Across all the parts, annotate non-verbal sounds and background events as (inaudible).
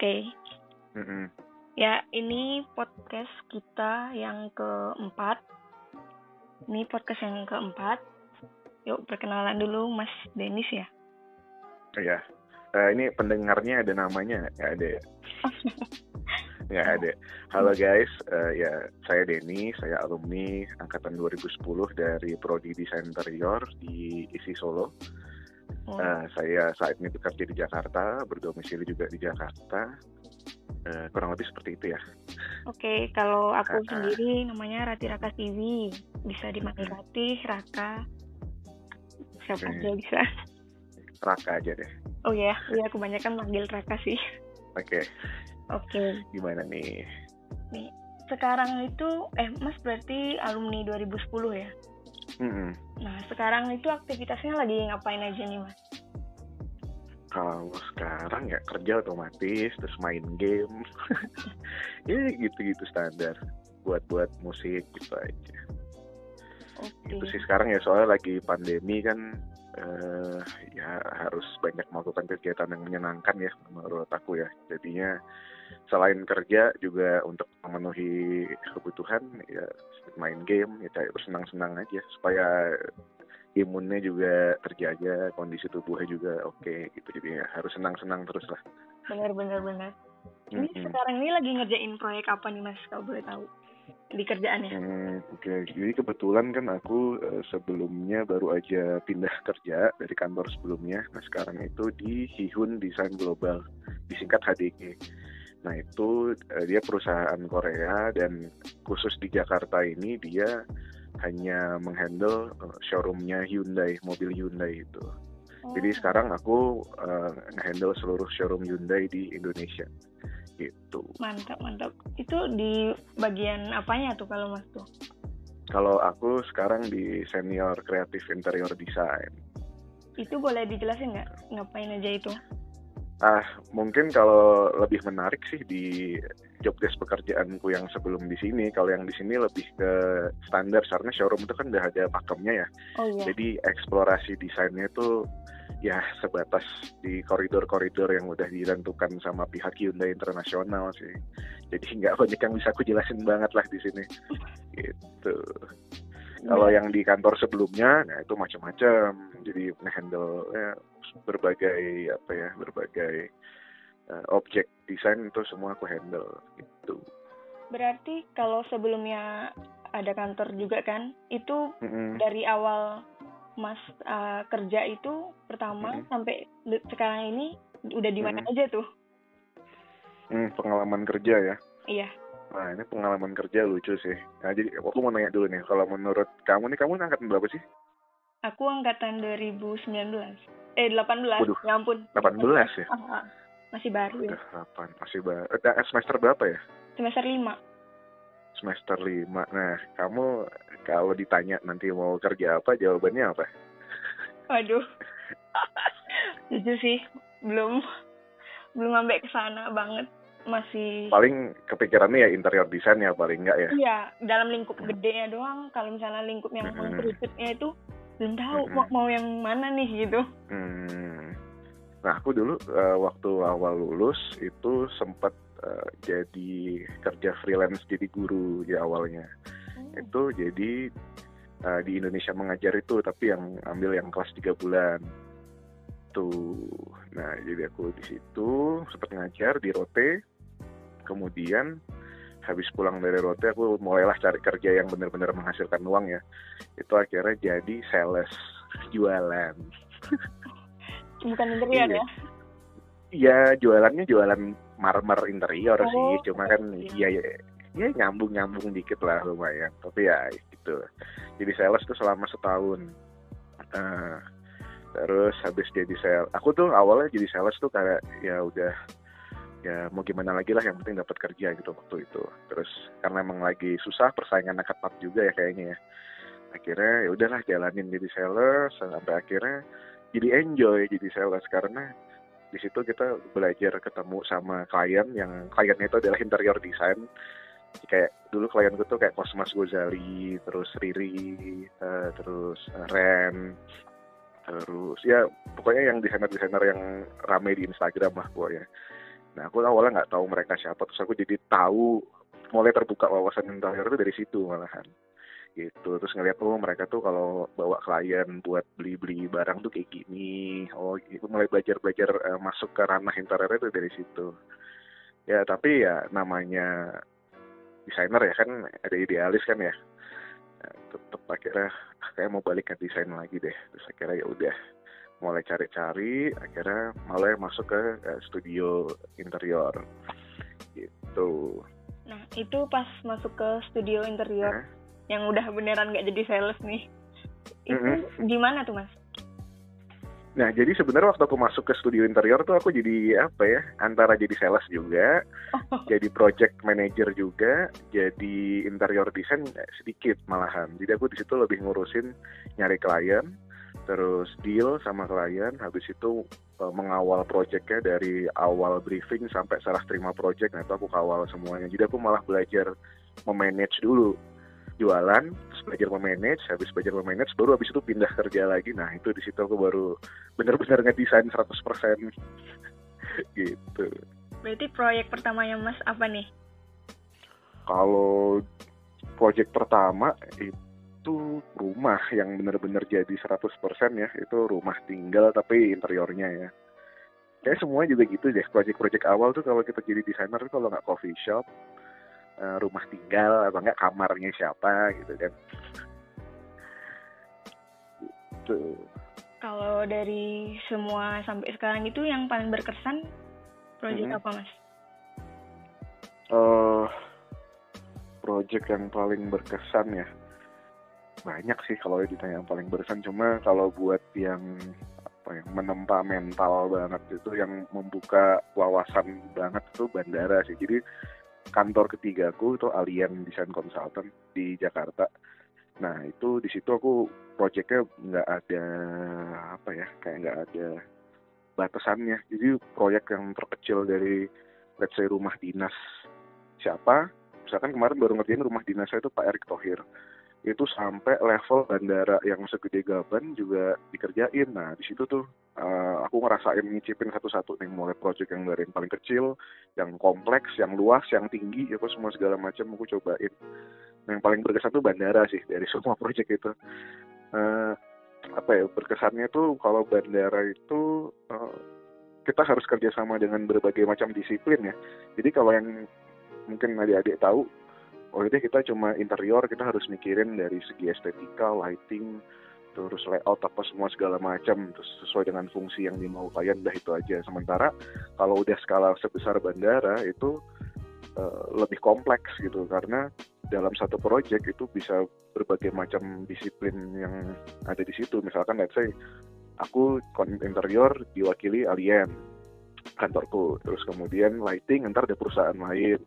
Oke. Mm-mm. Ya, ini podcast kita yang keempat. Ini podcast yang keempat. Yuk, perkenalan dulu Mas Denis ya. Oh, ya. Eh, ini pendengarnya ada namanya nggak ada ya? (laughs) Nggak ada. Halo guys, Eh, ya saya Denny, saya alumni angkatan 2010 dari Prodi Desain Interior di ISI Solo. Oh, Eh, saya saat ini bekerja di Jakarta, berdomisili juga di Jakarta. Eh, kurang lebih seperti itu ya. Oke, kalau aku Ah. sendiri namanya Rati Raka TV. Bisa dipanggil Rati, Raka. Siapa Oke. aja bisa. Raka aja deh. Oh ya, iya kebanyakan manggil Raka sih. Oke, Oke. gimana nih? Nih, sekarang itu eh Mas berarti alumni 2010 ya? Mm-mm. Nah, sekarang itu aktivitasnya lagi ngapain aja nih, Mas? Kalau sekarang ya kerja otomatis, terus main game. (laughs) ya gitu-gitu standar. Buat-buat musik gitu aja. Oke. Itu sih sekarang ya soalnya lagi pandemi kan eh ya harus banyak melakukan kegiatan yang menyenangkan ya menurut aku ya. Jadinya selain kerja juga untuk memenuhi kebutuhan ya main game ya kayak bersenang-senang aja supaya imunnya juga terjaga, kondisi tubuhnya juga oke gitu. Jadi ya harus senang-senang terus lah. Bener, bener, bener. Ini Mm-mm. sekarang ini lagi ngerjain proyek apa nih, Mas? Kalau boleh tahu. Di kerjaannya. Hmm, Oke, jadi kebetulan kan aku eh, sebelumnya baru aja pindah kerja dari kantor sebelumnya. Nah sekarang itu di Hihun Design Global, disingkat HDG. Nah itu eh, dia perusahaan Korea dan khusus di Jakarta ini dia hanya menghandle eh, showroomnya Hyundai, mobil Hyundai itu. Oh, Jadi sekarang aku eh, nge-handle seluruh showroom Hyundai di Indonesia. Gitu. Mantap, mantap. Itu di bagian apanya tuh kalau Mas tuh? Kalau aku sekarang di senior kreatif interior design. Itu boleh dijelasin nggak? Ngapain aja itu? Ah, mungkin kalau lebih menarik sih di job desk pekerjaanku yang sebelum di sini. Kalau yang di sini lebih ke standar karena showroom itu kan udah ada pakemnya ya. Oh iya. Jadi eksplorasi desainnya itu ya sebatas di koridor-koridor yang udah ditentukan sama pihak Hyundai Internasional sih. Jadi nggak banyak yang bisa aku jelasin banget lah di sini. (laughs) Gitu. Kalau yang di kantor sebelumnya, nah itu macam-macam. Jadi ngehandle ya, berbagai apa ya, berbagai eh, objek desain itu semua aku handle gitu. Berarti kalau sebelumnya ada kantor juga kan, itu Mm-mm. dari awal Mas uh, kerja itu pertama Mm-mm. sampai sekarang ini udah di mana Mm-mm. aja tuh? Hmm, pengalaman kerja ya. Iya. Nah ini pengalaman kerja lucu sih. Nah jadi aku mau nanya dulu nih, kalau menurut kamu nih, kamu angkatan berapa sih? Aku angkatan 2019. Eh 18. Waduh. Ya ampun. 18 ya? Ah, ah. Masih baru ya. Udah 8, masih baru. Eh, semester berapa ya? Semester 5. Semester 5. Nah, kamu kalau ditanya nanti mau kerja apa, jawabannya apa? Waduh. (laughs) Jujur sih, belum belum sampai ke sana banget. Masih Paling kepikirannya ya interior desain ya paling enggak ya? Iya, dalam lingkup gedenya doang. Kalau misalnya lingkup yang Mm-mm. mengkerucutnya itu belum tahu Mm-mm. mau, mau yang mana nih gitu. Hmm. Nah, aku dulu eh, waktu awal lulus itu sempat eh, jadi kerja freelance jadi guru di awalnya. Itu jadi eh, di Indonesia mengajar itu tapi yang ambil yang kelas 3 bulan. Tuh. Nah, jadi aku di situ sempat ngajar di Rote. Kemudian habis pulang dari Rote aku mulailah cari kerja yang benar-benar menghasilkan uang ya. Itu akhirnya jadi sales jualan. Bukan interior Iya. ya? Iya, jualannya jualan marmer interior Oh, sih. Cuma kan oke. iya ya, ya nyambung-nyambung dikit lah lumayan. Tapi ya gitu. Jadi sales tuh selama setahun. Nah, terus habis jadi sales, aku tuh awalnya jadi sales tuh kayak ya udah ya mau gimana lagi lah yang penting dapat kerja gitu waktu itu. Terus karena emang lagi susah persaingannya ketat juga ya kayaknya ya. Akhirnya ya udahlah jalanin jadi sales sampai akhirnya jadi enjoy jadi sales karena di situ kita belajar ketemu sama klien yang kliennya itu adalah interior design kayak dulu klienku tuh kayak Cosmas Gozali terus Riri eh, terus Ren terus ya pokoknya yang desainer-desainer yang rame di Instagram lah pokoknya nah aku awalnya nggak tahu mereka siapa terus aku jadi tahu mulai terbuka wawasan interior itu dari situ malahan. Gitu terus ngeliat oh mereka tuh kalau bawa klien buat beli-beli barang tuh kayak gini. Oh gitu mulai belajar-belajar uh, masuk ke ranah interior itu dari situ. Ya tapi ya namanya desainer ya kan ada idealis kan ya. Nah, tetap akhirnya kayak mau balik ke desain lagi deh. Terus akhirnya ya udah mulai cari-cari akhirnya malah masuk ke uh, studio interior gitu nah itu pas masuk ke studio interior nah. yang udah beneran nggak jadi sales nih itu mm -hmm. gimana tuh mas Nah, jadi sebenarnya waktu aku masuk ke studio interior tuh aku jadi apa ya? Antara jadi sales juga, oh. jadi project manager juga, jadi interior design sedikit malahan. Jadi aku di situ lebih ngurusin nyari klien, terus deal sama klien, habis itu uh, mengawal projectnya dari awal briefing sampai serah terima project. Nah, itu aku kawal semuanya. Jadi aku malah belajar memanage dulu jualan, terus belajar memanage, habis belajar memanage, baru habis itu pindah kerja lagi. Nah itu di situ aku baru benar-benar ngedesain 100% (laughs) gitu. Berarti proyek pertamanya Mas apa nih? Kalau proyek pertama itu rumah yang benar-benar jadi 100% ya, itu rumah tinggal tapi interiornya ya. Kayak semua juga gitu deh, proyek-proyek awal tuh kalau kita jadi desainer kalau nggak coffee shop, uh, rumah tinggal atau enggak kamarnya siapa gitu kan gitu kalau dari semua sampai sekarang itu yang paling berkesan proyek hmm. apa mas? Uh, project yang paling berkesan ya banyak sih kalau ditanya yang paling berkesan cuma kalau buat yang apa yang menempa mental banget itu yang membuka wawasan banget itu bandara sih jadi kantor ketigaku itu Alien Design Consultant di Jakarta. Nah itu di situ aku proyeknya nggak ada apa ya kayak nggak ada batasannya. Jadi proyek yang terkecil dari let's say rumah dinas siapa, misalkan kemarin baru ngerjain rumah dinas saya itu Pak Erick Thohir itu sampai level bandara yang segede Gaban juga dikerjain. Nah di situ tuh uh, aku ngerasain ngicipin satu-satu nih mulai project yang dari yang paling kecil, yang kompleks, yang luas, yang tinggi, apa semua segala macam aku cobain. Nah, yang paling berkesan tuh bandara sih dari (laughs) semua project itu. Uh, apa ya berkesannya tuh kalau bandara itu uh, kita harus kerjasama dengan berbagai macam disiplin ya. Jadi kalau yang mungkin adik-adik tahu itu kita cuma interior kita harus mikirin dari segi estetika lighting terus layout apa semua segala macam terus sesuai dengan fungsi yang dimau klien dah itu aja. Sementara kalau udah skala sebesar bandara itu uh, lebih kompleks gitu karena dalam satu project itu bisa berbagai macam disiplin yang ada di situ. Misalkan let's say aku interior diwakili alien kantorku. Terus kemudian lighting ntar ada perusahaan lain.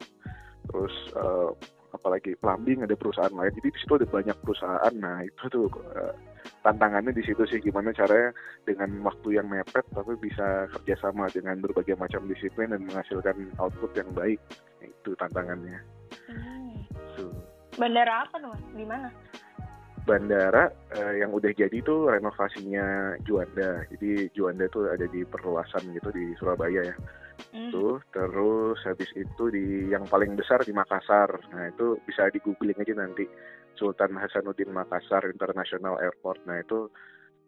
Terus uh, apalagi plumbing ada perusahaan lain. Jadi di situ ada banyak perusahaan. Nah itu tuh uh, tantangannya di situ sih gimana caranya dengan waktu yang mepet tapi bisa kerjasama dengan berbagai macam disiplin dan menghasilkan output yang baik. Nah, itu tantangannya. Hmm. so. bandara apa tuh di mana? Bandara uh, yang udah jadi tuh renovasinya Juanda. Jadi Juanda tuh ada di perluasan gitu di Surabaya ya mm. tuh terus habis itu di yang paling besar di Makassar. Nah itu bisa di googling aja nanti. Sultan Hasanuddin Makassar International Airport. Nah itu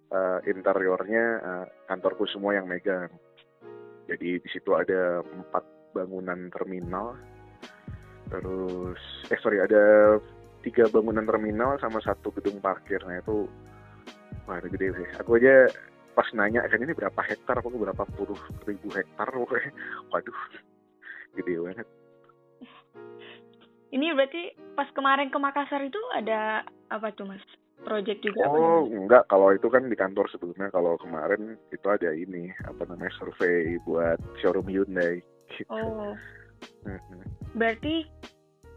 uh, interiornya uh, kantorku semua yang megang. Jadi di situ ada empat bangunan terminal. Terus eh sorry ada tiga bangunan terminal sama satu gedung parkir. Nah itu wah gede sih. Aku aja pas nanya kan ini berapa hektar? Apa berapa puluh ribu hektar? Pokoknya waduh gede banget. Ini berarti pas kemarin ke Makassar itu ada apa tuh mas? Project juga oh apa enggak. Kalau itu kan di kantor sebelumnya. Kalau kemarin itu ada ini apa namanya survei buat showroom Hyundai gitu. oh. Berarti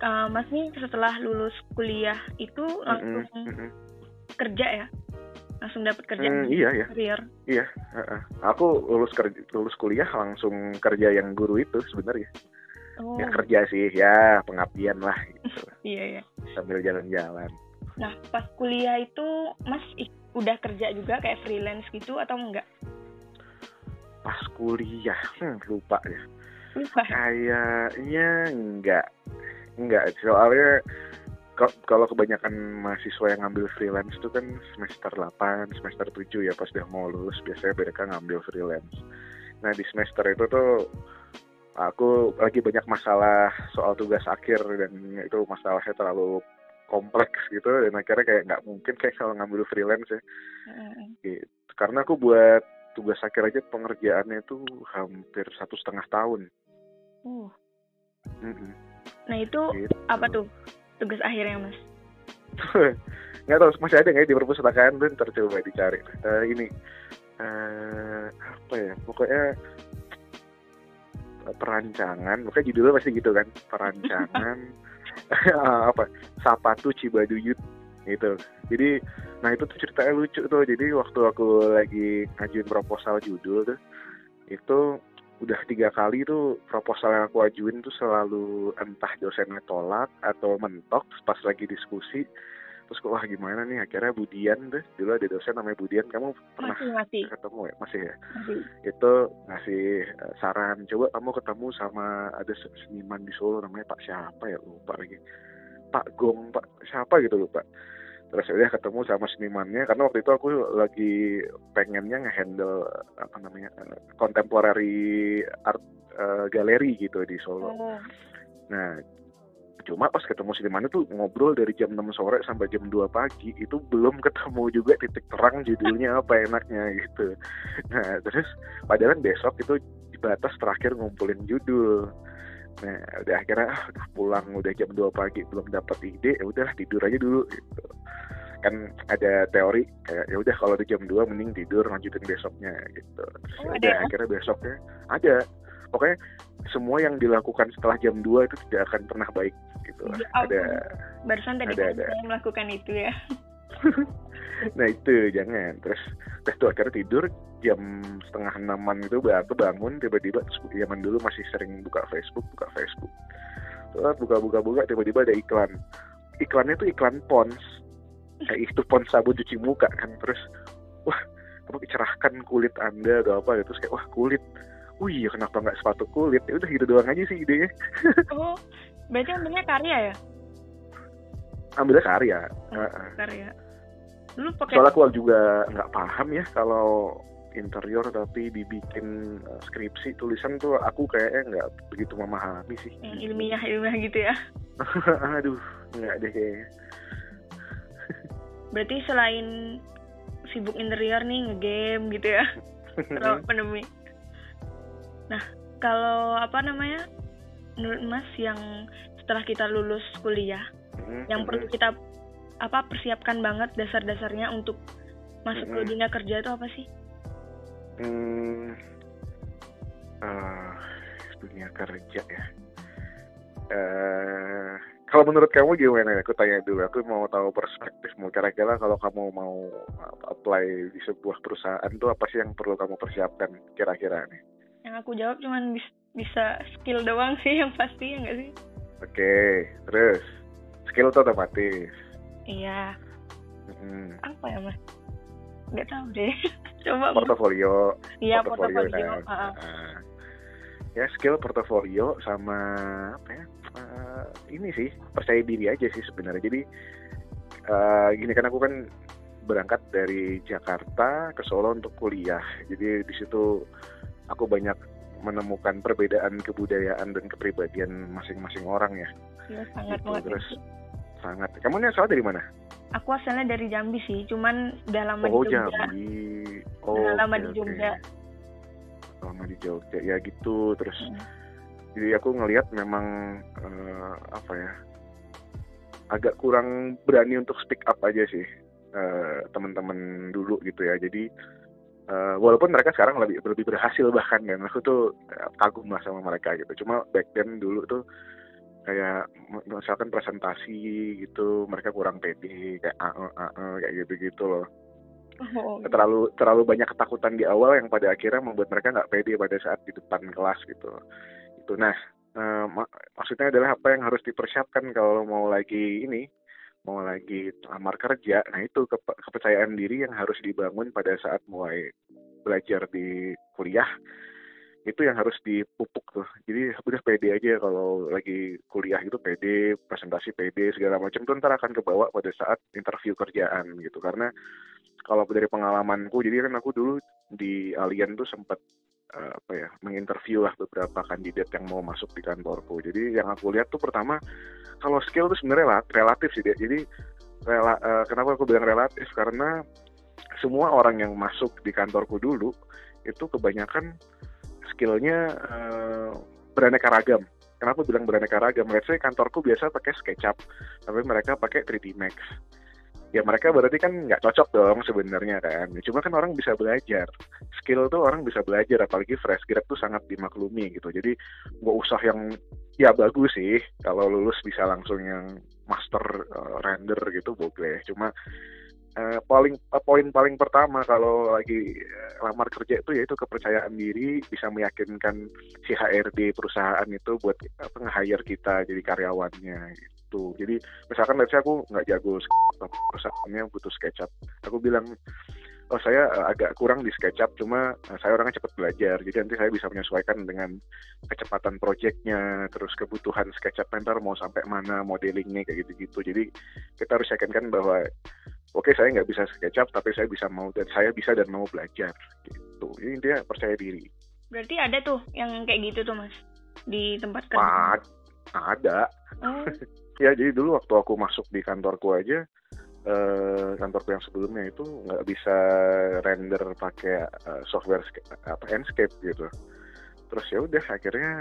uh, mas nih setelah lulus kuliah itu langsung mm -hmm. kerja ya langsung dapat kerja hmm, iya ya career. iya uh, uh. aku lulus kerja lulus kuliah langsung kerja yang guru itu sebenarnya. Oh. ya kerja sih ya pengabdian lah gitu. (laughs) Iya ya sambil jalan-jalan. Nah pas kuliah itu mas udah kerja juga kayak freelance gitu atau enggak? Pas kuliah hmm, lupa ya kayaknya enggak. Enggak soalnya kalau kebanyakan mahasiswa yang ngambil freelance itu kan semester 8, semester 7 ya pas udah mau lulus biasanya mereka ngambil freelance. Nah di semester itu tuh aku lagi banyak masalah soal tugas akhir dan itu masalahnya terlalu kompleks gitu dan akhirnya kayak nggak mungkin kayak kalau ngambil freelance ya. Mm. Gitu. Karena aku buat tugas akhir aja pengerjaannya itu hampir satu setengah tahun. Uh. Mm -mm. Nah itu gitu. apa tuh tugas akhirnya mas? (laughs) nggak tahu masih ada nggak ya di perpustakaan dan tercoba dicari. Uh, ini uh, apa ya pokoknya perancangan, pokoknya judulnya pasti gitu kan perancangan (laughs) (laughs) apa Sapatu Cibaduyut gitu. Jadi nah itu tuh ceritanya lucu tuh. Jadi waktu aku lagi ngajuin proposal judul tuh itu udah tiga kali tuh proposal yang aku ajuin tuh selalu entah dosennya tolak atau mentok pas lagi diskusi terus kok wah gimana nih? Akhirnya Budian tuh dulu ada dosen namanya Budian kamu pernah masih, masih. ketemu ya? Masih ya? Masih. itu ngasih uh, saran coba kamu ketemu sama ada seniman di Solo namanya Pak siapa ya? Lupa lagi. Pak Gong Pak siapa gitu lupa terus udah ketemu sama senimannya karena waktu itu aku lagi pengennya ngehandle apa namanya contemporary art uh, galeri gitu di Solo. Oh. Nah, cuma pas ketemu senimannya tuh ngobrol dari jam 6 sore sampai jam 2 pagi itu belum ketemu juga titik terang judulnya apa enaknya gitu. Nah, terus padahal besok itu batas terakhir ngumpulin judul. Nah, udah akhirnya udah pulang udah jam 2 pagi belum dapat ide, ya udah tidur aja dulu gitu. Kan ada teori kayak ya udah kalau di jam 2 mending tidur lanjutin besoknya gitu. Terus oh, udah ya? akhirnya besoknya ada. Pokoknya semua yang dilakukan setelah jam 2 itu tidak akan pernah baik gitu. Ya, ada barusan tadi ada, ada. melakukan itu ya. (laughs) nah itu jangan terus terus tuh akhirnya tidur jam setengah enaman itu baru bangun tiba-tiba zaman dulu masih sering buka Facebook buka Facebook terus buka-buka buka tiba-tiba ada iklan iklannya tuh iklan Pons kayak itu Pons sabun cuci muka kan terus wah apa cerahkan kulit anda atau apa gitu terus kayak wah kulit Wih, iya kenapa nggak sepatu kulit? Ya udah gitu doang aja sih idenya. (laughs) oh, berarti ambilnya karya ya? Ambilnya karya. Oh, karya. Lu pakai Soalnya aku juga nggak paham ya kalau interior tapi dibikin uh, skripsi tulisan tuh aku kayaknya nggak begitu memahami sih. Yang ilmiah ilmiah gitu ya? (laughs) Aduh nggak deh kayaknya. (laughs) Berarti selain sibuk interior nih ngegame gitu ya? Kalau (laughs) pandemi nah kalau apa namanya? Menurut mas yang setelah kita lulus kuliah mm-hmm. yang perlu kita apa persiapkan banget dasar-dasarnya untuk masuk mm-hmm. ke dunia kerja itu apa sih hmm, uh, dunia kerja ya. Uh, kalau menurut kamu gimana? Aku tanya dulu aku mau tahu perspektifmu. Kira-kira kalau kamu mau apply di sebuah perusahaan tuh apa sih yang perlu kamu persiapkan kira-kira nih? Yang aku jawab cuman bis bisa skill doang sih yang pasti ya nggak sih? Oke okay, terus? Skill tuh otomatis. Iya. Hmm. apa ya mas? Nggak tahu deh (laughs) coba portofolio iya portofolio, portofolio. Kan. Uh, ya skill portofolio sama apa ya uh, ini sih percaya diri aja sih sebenarnya jadi uh, gini kan aku kan berangkat dari Jakarta ke Solo untuk kuliah jadi di situ aku banyak menemukan perbedaan kebudayaan dan kepribadian masing-masing orang ya. Iya sangat gitu. Terus sangat. Kamu ini asal dari mana? Aku asalnya dari Jambi sih, cuman udah lama oh, di Jogja. Jambi. Oh, udah lama okay, di Jogja. Okay. Lama di Jogja, ya gitu. Terus, hmm. jadi aku ngelihat memang uh, apa ya, agak kurang berani untuk speak up aja sih uh, teman-teman dulu gitu ya. Jadi uh, walaupun mereka sekarang lebih lebih berhasil bahkan dan aku tuh kagum lah sama mereka gitu. Cuma back then dulu tuh kayak misalkan presentasi gitu mereka kurang pede kayak ae ae kayak gitu gitu loh. Oh. terlalu terlalu banyak ketakutan di awal yang pada akhirnya membuat mereka nggak pede pada saat di depan kelas gitu. Itu nah uh, mak maksudnya adalah apa yang harus dipersiapkan kalau mau lagi ini mau lagi lamar kerja. Nah itu ke kepercayaan diri yang harus dibangun pada saat mulai belajar di kuliah itu yang harus dipupuk tuh. Jadi udah pede aja kalau lagi kuliah gitu pede presentasi pede segala macam tuh ntar akan kebawa pada saat interview kerjaan gitu. Karena kalau dari pengalamanku jadi kan aku dulu di Alien tuh sempat uh, apa ya menginterview lah beberapa kandidat yang mau masuk di kantorku. Jadi yang aku lihat tuh pertama kalau skill tuh sebenarnya relatif sih dia jadi rela, uh, kenapa aku bilang relatif? Karena semua orang yang masuk di kantorku dulu itu kebanyakan skillnya uh, beraneka ragam. Kenapa bilang beraneka ragam? Let's say kantorku biasa pakai SketchUp, tapi mereka pakai 3D Max. Ya mereka berarti kan nggak cocok dong sebenarnya kan. Cuma kan orang bisa belajar. Skill tuh orang bisa belajar, apalagi fresh grad tuh sangat dimaklumi gitu. Jadi nggak usah yang ya bagus sih kalau lulus bisa langsung yang master uh, render gitu boleh. Cuma Uh, paling uh, poin paling pertama kalau lagi uh, lamar kerja itu yaitu kepercayaan diri bisa meyakinkan si HRD perusahaan itu buat apa nge-hire kita jadi karyawannya itu jadi misalkan let's aku nggak jago perusahaannya butuh SketchUp. Aku bilang oh saya agak kurang di SketchUp cuma saya orangnya cepat belajar jadi nanti saya bisa menyesuaikan dengan kecepatan proyeknya terus kebutuhan SketchUp mentor mau sampai mana modelingnya kayak gitu-gitu. Jadi kita harus yakinkan bahwa oke saya nggak bisa SketchUp tapi saya bisa mau dan saya bisa dan mau belajar gitu. Ini intinya percaya diri. Berarti ada tuh yang kayak gitu tuh mas? Di tempat kerja? Ada. Oh. (laughs) ya jadi dulu waktu aku masuk di kantorku aja eh, kantorku yang sebelumnya itu nggak bisa render pakai uh, software apa Enscape gitu. Terus ya udah akhirnya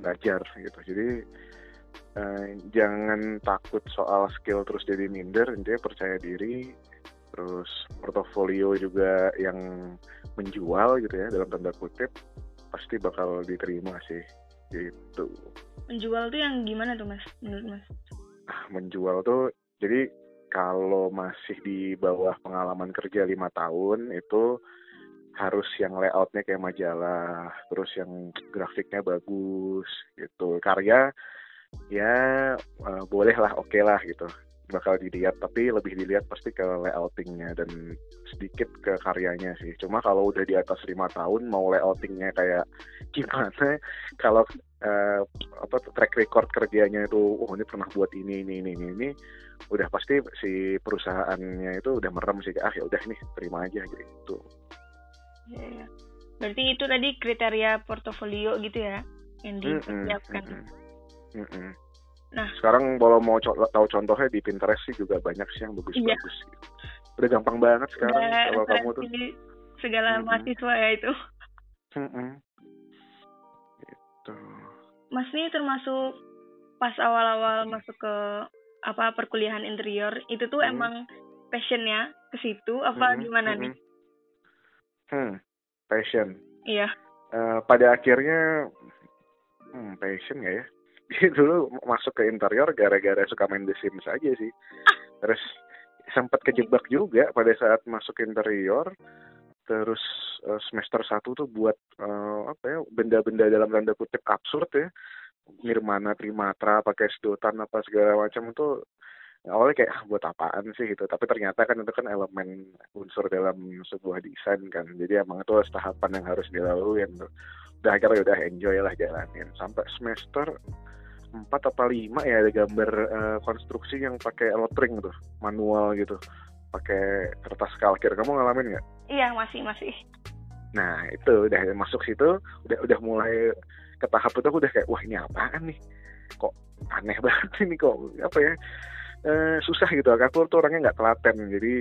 belajar gitu. Jadi uh, jangan takut soal skill terus jadi minder intinya percaya diri. Terus portofolio juga yang menjual gitu ya dalam tanda kutip pasti bakal diterima sih gitu. Menjual tuh yang gimana tuh mas? Menurut mas? Ah menjual tuh jadi kalau masih di bawah pengalaman kerja lima tahun itu harus yang layoutnya kayak majalah terus yang grafiknya bagus gitu. Karya ya uh, boleh lah oke okay lah gitu. Bakal dilihat tapi lebih dilihat pasti ke layoutingnya dan sedikit ke karyanya sih. Cuma kalau udah di atas lima tahun mau layoutingnya kayak gimana? (laughs) Kalau uh, apa track record kerjanya itu oh ini pernah buat ini ini ini ini, ini udah pasti si perusahaannya itu udah merem sih. Ah ya udah nih terima aja gitu. Ya, ya. berarti itu tadi kriteria portofolio gitu ya yang dipersiapkan. mm -mm, mm -mm. Nah, sekarang kalau mau co tahu contohnya di Pinterest sih juga banyak sih yang bagus-bagus. Iya. Udah gampang banget sekarang Udah, kalau kamu tuh. Segala mm-hmm. mahasiswa ya itu. Gitu. Mas ini termasuk pas awal-awal masuk ke apa perkuliahan interior itu tuh mm-hmm. emang passionnya ke situ apa mm-hmm. gimana mm-hmm. nih? Hmm, passion. Iya. Uh, pada akhirnya, hmm, passion gak ya? (laughs) dulu masuk ke interior gara-gara suka main The Sims aja sih. Terus sempat kejebak juga pada saat masuk interior. Terus uh, semester satu tuh buat uh, apa ya benda-benda dalam tanda kutip absurd ya. Nirmana Trimatra pakai sedotan apa segala macam itu awalnya kayak ah, buat apaan sih? gitu. Tapi ternyata kan itu kan elemen unsur dalam sebuah desain kan. Jadi emang itu tahapan yang harus dilalui tuh udah akhirnya udah enjoy lah jalanin. Sampai semester empat atau lima ya ada gambar uh, konstruksi yang pakai lotring tuh manual gitu. Pakai kertas kalkir. Kamu ngalamin nggak? Iya masih masih. Nah itu udah masuk situ udah udah mulai ke tahap itu aku udah kayak wah ini apaan nih? Kok aneh (laughs) banget ini kok apa ya? Uh, susah gitu. Aku tuh orangnya nggak telaten jadi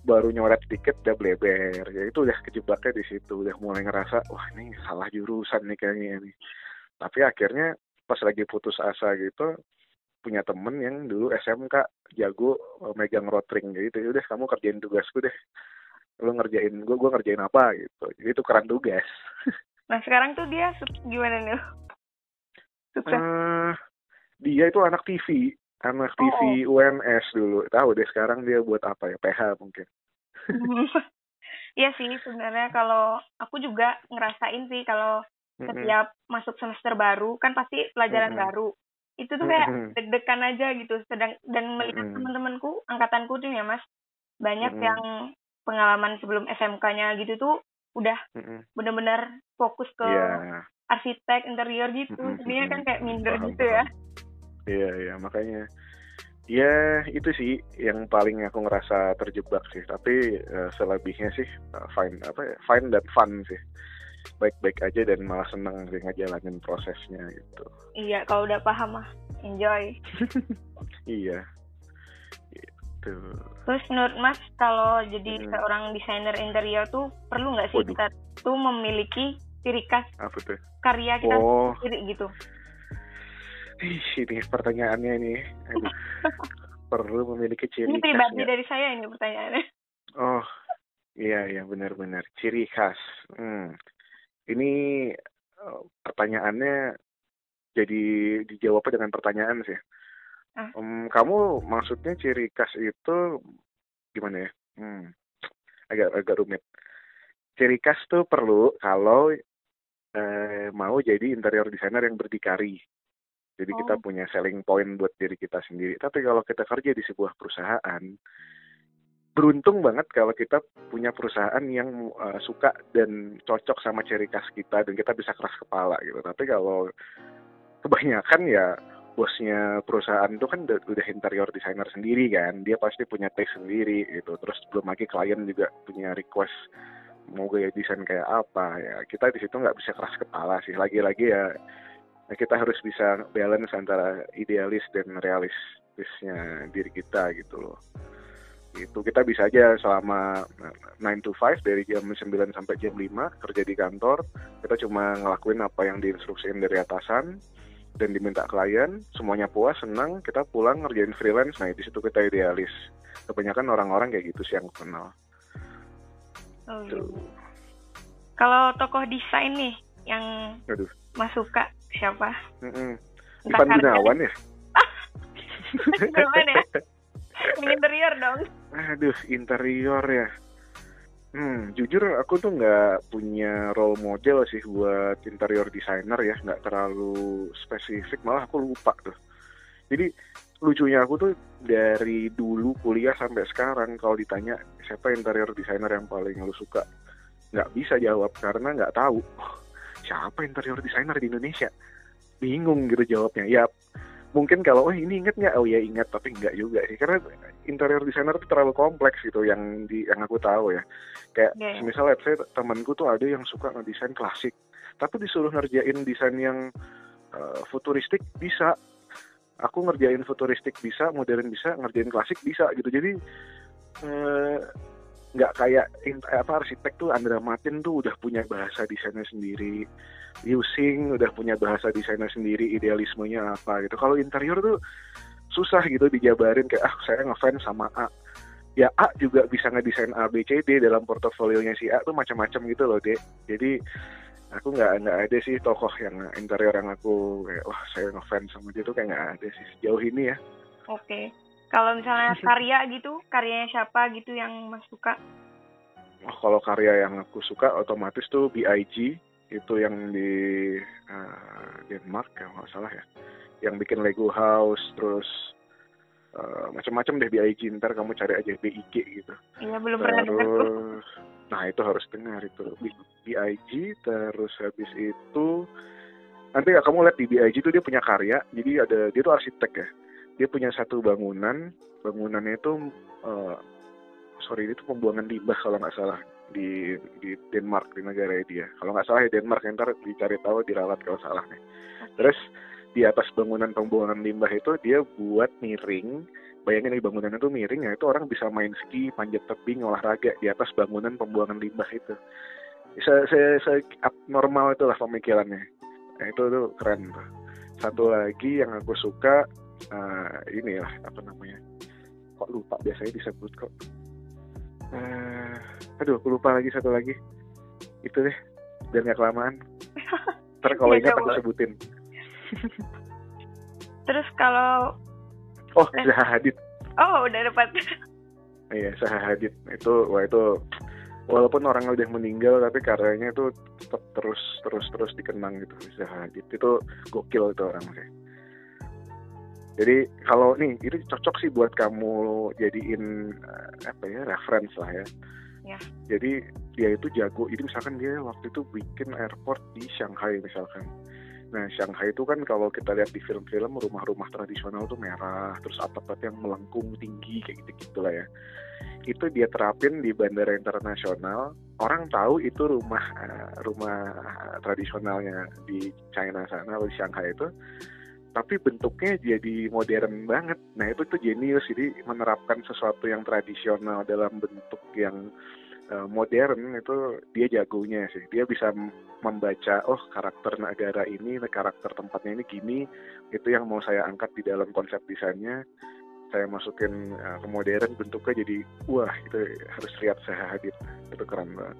baru nyoret dikit udah bleber. Ya itu udah kejebaknya di situ. Udah mulai ngerasa wah ini salah jurusan nih kayaknya ini. Tapi akhirnya pas lagi putus asa gitu punya temen yang dulu SMK jago eh, megang rotring gitu udah kamu kerjain tugasku deh. Lu ngerjain gue gue ngerjain apa? Gitu. Jadi itu keren tugas. (laughs) Nah sekarang tuh dia gimana nih? Uh, dia itu anak TV anak TV oh. UNS dulu. Tahu deh sekarang dia buat apa ya PH mungkin. (laughs) Iya sih sebenarnya kalau aku juga ngerasain sih kalau setiap masuk semester baru kan pasti pelajaran mm-hmm. baru itu tuh kayak mm-hmm. deg-degan aja gitu sedang dan melihat mm-hmm. teman-temanku angkatanku tuh ya mas banyak mm-hmm. yang pengalaman sebelum SMK-nya gitu tuh udah Mm-mm. benar-benar fokus ke Iya. arsitek interior gitu Mm-mm, jadinya kan mm-mm. kayak minder Paham, gitu ya. Iya, iya, makanya ya itu sih yang paling aku ngerasa terjebak sih. Tapi eh, selebihnya sih eh, fine apa ya, fine dan fun sih. Baik-baik aja dan malah seneng ngejalanin prosesnya gitu. iya kalau udah paham mah enjoy (laughs) Iya. Gitu. terus menurut mas kalau jadi Mm. seorang desainer interior tuh perlu nggak sih Waduh. kita tuh memiliki ciri khas Apa tuh? karya kita Oh, sendiri gitu ih, ini pertanyaannya nih. Aduh. (laughs) Perlu memiliki ciri ini khas pribadi nggak? dari saya ini pertanyaannya Oh, iya iya benar-benar ciri khas. Hmm. Ini eh, pertanyaannya jadi dijawabnya dengan pertanyaan sih. Ah. Em, kamu maksudnya ciri khas itu gimana ya? Hmm. Agak agak rumit. Ciri khas tuh perlu kalau eh, mau jadi interior designer yang berdikari. Jadi kita Oh. punya selling point buat diri kita sendiri. Tapi kalau kita kerja di sebuah perusahaan, beruntung banget kalau kita punya perusahaan yang uh, suka dan cocok sama ciri khas kita dan kita bisa keras kepala gitu. Tapi kalau kebanyakan ya bosnya perusahaan itu kan udah, interior designer sendiri kan, dia pasti punya taste sendiri gitu. Terus belum lagi klien juga punya request mau gaya desain kayak apa ya kita di situ nggak bisa keras kepala sih. Lagi-lagi ya ya kita harus bisa balance antara idealis dan realistisnya diri kita gitu loh itu kita bisa aja selama 9 to 5 dari jam 9 sampai jam 5 kerja di kantor. Kita cuma ngelakuin apa yang diinstruksiin dari atasan dan diminta klien. Semuanya puas senang. Kita pulang ngerjain freelance. Nah di situ kita idealis. Kebanyakan orang-orang kayak gitu sih yang kenal. Oh, Tuh. gitu. kalau tokoh desain nih yang aduh. Mas suka siapa? Mm-mm. Entah Ivan Gunawan ya? (laughs) Gimana ya? Yang interior dong. Aduh, interior ya. Hmm, jujur aku tuh nggak punya role model sih buat interior designer ya, nggak terlalu spesifik, malah aku lupa tuh. Jadi lucunya aku tuh dari dulu kuliah sampai sekarang kalau ditanya siapa interior designer yang paling lu suka, nggak bisa jawab karena nggak tahu (laughs) siapa interior designer di Indonesia. Bingung gitu jawabnya. Ya mungkin kalau oh ini inget nggak? Oh ya ingat tapi nggak juga sih. Karena interior designer itu terlalu kompleks gitu yang di yang aku tahu ya. Kayak Iya, iya. misalnya saya temanku tuh ada yang suka ngedesain klasik tapi disuruh ngerjain desain yang eh, futuristik bisa. Aku ngerjain futuristik bisa modern bisa ngerjain klasik bisa gitu. Jadi eh, nggak kayak apa arsitek tuh Andra Martin tuh udah punya bahasa desainnya sendiri. Using udah punya bahasa desainnya sendiri idealismenya apa gitu. Kalau interior tuh susah gitu dijabarin kayak ah saya ngefans sama A. Ya A juga bisa ngedesain A B C D dalam portofolionya si A tuh macam-macam gitu loh dek. Jadi aku nggak nggak ada sih tokoh yang interior yang aku kayak wah saya ngefans sama dia tuh kayak nggak ada sih sejauh ini ya. Oke. Kalau misalnya (laughs) karya gitu, karyanya siapa gitu yang mas suka? Oh, kalau karya yang aku suka otomatis tuh BIG itu yang di eh, Denmark ya nggak salah ya. Yang bikin Lego House terus eh, macam-macam deh BIG ntar kamu cari aja BIG gitu. Iya belum pernah dengar tuh. terus nah itu harus dengar itu. BIG terus habis itu nanti ya kamu lihat di BIG itu dia punya karya jadi ada dia tuh arsitek ya dia punya satu bangunan. Bangunannya itu eh, sorry itu pembuangan limbah kalau nggak salah. Di di Denmark di negara dia. Kalau nggak salah ya Denmark ntar dicari tahu diralat kalau salah nih. Terus di atas bangunan pembuangan limbah itu dia buat miring. Bayangin nih bangunan itu miring ya itu orang bisa main ski panjat tebing olahraga di atas bangunan pembuangan limbah itu. Se se, se abnormal itulah pemikirannya. Nah, itu tuh keren tuh. Satu lagi yang aku suka eh, ini lah apa namanya kok lupa biasanya disebut kok. Eh, aduh aku lupa lagi satu lagi. Itu deh biar nggak kelamaan. (laughs) Ntar kalau Iya, ingat aku sebutin. (laughs) Terus kalau oh Eh. Zaha Hadid. Oh udah dapat. (laughs) Iya, Zaha Hadid. Itu wah itu walaupun orang udah meninggal tapi karyanya itu tetap terus terus terus dikenang gitu Zaha Hadid. Itu gokil itu orang sih. Jadi kalau nih itu cocok sih buat kamu jadiin eh, apa ya reference lah ya. Ya. Jadi dia itu jago. Jadi misalkan dia waktu itu bikin airport di Shanghai misalkan. Nah, Shanghai itu kan kalau kita lihat di film-film rumah-rumah tradisional tuh merah, terus atap-atap yang melengkung tinggi kayak gitu-gitu lah ya. Itu dia terapin di bandara internasional. Orang tahu itu rumah eh, rumah tradisionalnya di China sana, di Shanghai itu. Tapi bentuknya jadi modern banget. Nah, itu tuh jenius. Jadi menerapkan sesuatu yang tradisional dalam bentuk yang uh, modern itu dia jagonya sih. Dia bisa membaca oh karakter negara ini, karakter tempatnya ini gini, itu yang mau saya angkat di dalam konsep desainnya. Saya masukin uh, ke modern bentuknya jadi wah itu harus lihat saya hadir. Itu keren banget.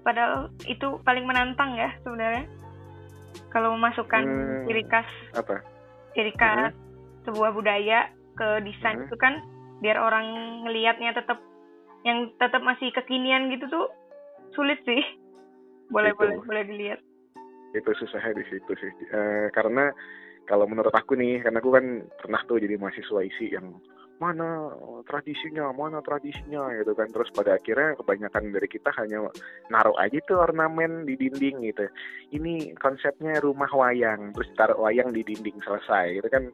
Padahal itu paling menantang ya sebenarnya. Kalau memasukkan hmm, ciri khas apa? Ciri khas hmm. sebuah budaya ke desain hmm. itu kan biar orang ngelihatnya tetap yang tetap masih kekinian gitu tuh sulit sih (laughs) boleh itu, boleh boleh dilihat itu susahnya di situ sih e, karena kalau menurut aku nih karena aku kan pernah tuh jadi mahasiswa isi yang mana tradisinya mana tradisinya gitu kan. Terus pada akhirnya kebanyakan dari kita hanya naruh aja tuh ornamen di dinding gitu. Ini konsepnya rumah wayang terus taruh wayang di dinding selesai itu kan.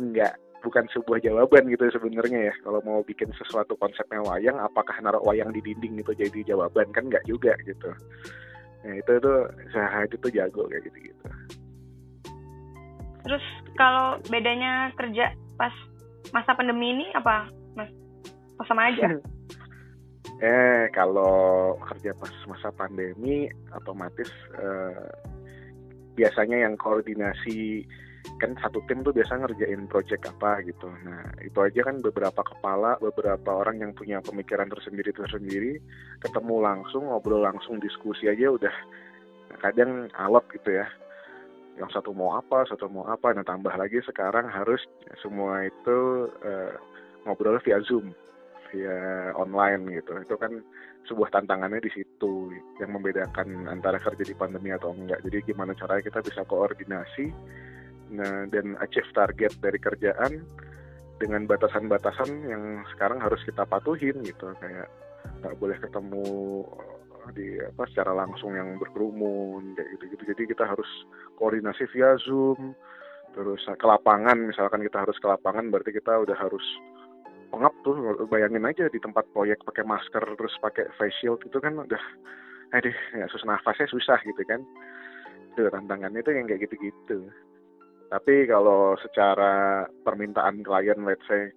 Nggak bukan sebuah jawaban gitu sebenarnya ya. Kalau mau bikin sesuatu konsepnya wayang apakah naruh wayang di dinding itu jadi jawaban? Kan nggak juga gitu. Nah itu tuh saya itu tuh jago kayak gitu gitu terus kalau bedanya kerja pas masa pandemi ini apa mas pas sama aja (laughs) eh kalau kerja pas masa pandemi otomatis eh, biasanya yang koordinasi kan satu tim tuh biasa ngerjain project apa gitu. Nah itu aja kan beberapa kepala, beberapa orang yang punya pemikiran tersendiri tersendiri ketemu langsung, ngobrol langsung, diskusi aja udah kadang alot gitu ya. Yang satu mau apa, satu mau apa. Nah tambah lagi sekarang harus semua itu uh, ngobrol via Zoom, via online gitu. Itu kan sebuah tantangannya di situ yang membedakan antara kerja di pandemi atau enggak. Jadi gimana caranya kita bisa koordinasi nah, dan achieve target dari kerjaan dengan batasan-batasan yang sekarang harus kita patuhin gitu kayak nggak boleh ketemu di apa secara langsung yang berkerumun kayak gitu gitu jadi kita harus koordinasi via zoom terus ke lapangan misalkan kita harus ke lapangan berarti kita udah harus pengap tuh bayangin aja di tempat proyek pakai masker terus pakai face shield itu kan udah aduh ya susah nafasnya susah gitu kan. Itu tantangannya itu yang kayak gitu-gitu. Tapi kalau secara permintaan klien, let's say,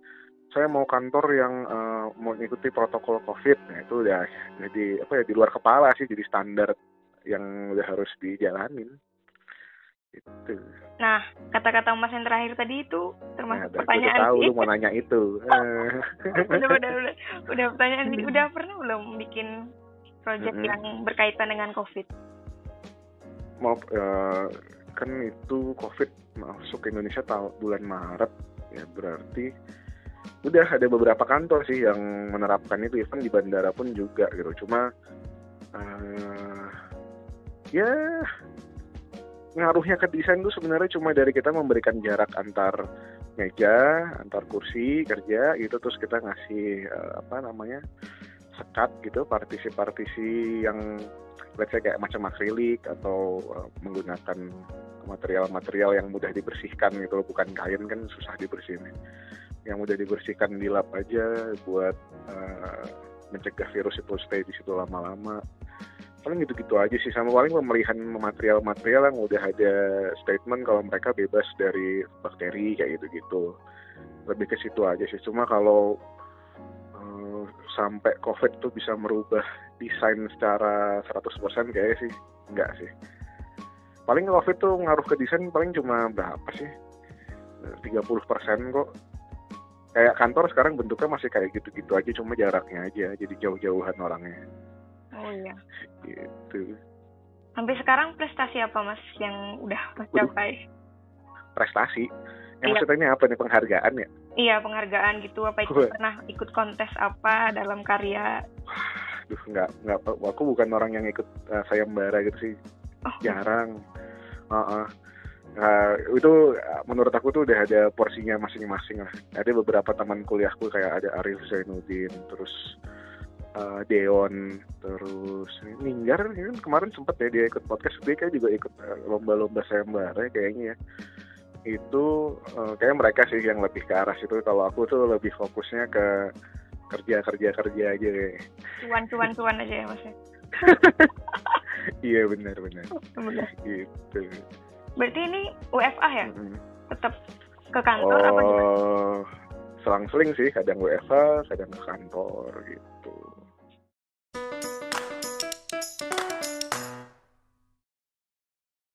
saya mau kantor yang uh, mau mengikuti protokol COVID, nah itu udah jadi apa ya di luar kepala sih, jadi standar yang udah harus dijalanin. Itu. Nah, kata-kata Mas yang terakhir tadi itu termasuk nah, pertanyaan tahu lu mau nanya itu. udah, udah, udah, udah pertanyaan sih. (laughs) Udah pernah belum bikin project mm -hmm. yang berkaitan dengan COVID? Mau uh, kan itu COVID masuk ke Indonesia tahun bulan Maret ya berarti udah ada beberapa kantor sih yang menerapkan itu. Even di bandara pun juga gitu. Cuma uh, ya ngaruhnya ke desain tuh sebenarnya cuma dari kita memberikan jarak antar meja antar kursi kerja gitu. Terus kita ngasih uh, apa namanya sekat gitu. Partisi-partisi yang let's say kayak macam akrilik atau uh, menggunakan material-material yang mudah dibersihkan gitu. Bukan kain kan susah dibersihin yang mudah dibersihkan di lap aja buat uh, mencegah virus itu stay di situ lama-lama. Paling gitu-gitu aja sih sama paling pemilihan material-material yang udah ada statement kalau mereka bebas dari bakteri kayak gitu-gitu. Lebih ke situ aja sih cuma kalau uh, sampai covid tuh bisa merubah desain secara 100% kayaknya sih enggak sih. Paling covid tuh ngaruh ke desain paling cuma berapa sih? 30% kok kayak kantor sekarang bentuknya masih kayak gitu-gitu aja cuma jaraknya aja jadi jauh-jauhan orangnya. Oh iya. Gitu. Sampai sekarang prestasi apa mas yang udah mas capai prestasi? Yang iya. maksudnya apa nih penghargaan ya? Iya penghargaan gitu apa ikut pernah ikut kontes apa dalam karya? Duh, nggak nggak aku bukan orang yang ikut uh, sayembara gitu sih. Oh. jarang. Uh -uh. Nah, itu menurut aku tuh udah ada porsinya masing-masing lah. Ada beberapa teman kuliahku kayak ada Arif Zainuddin, terus uh, Deon terus Ninggar kan kemarin sempet ya dia ikut podcast dia kan juga ikut uh, lomba-lomba sayembara kayaknya ya. Itu uh, kayak mereka sih yang lebih ke arah situ. Kalau aku tuh lebih fokusnya ke kerja kerja kerja aja kayak. Cuan cuan cuan aja ya maksudnya (laughs) iya benar benar. Benar. Gitu berarti ini WFA ya? Mm-mm. tetap ke kantor apa gimana? Oh selang-seling sih kadang WFH kadang ke kantor gitu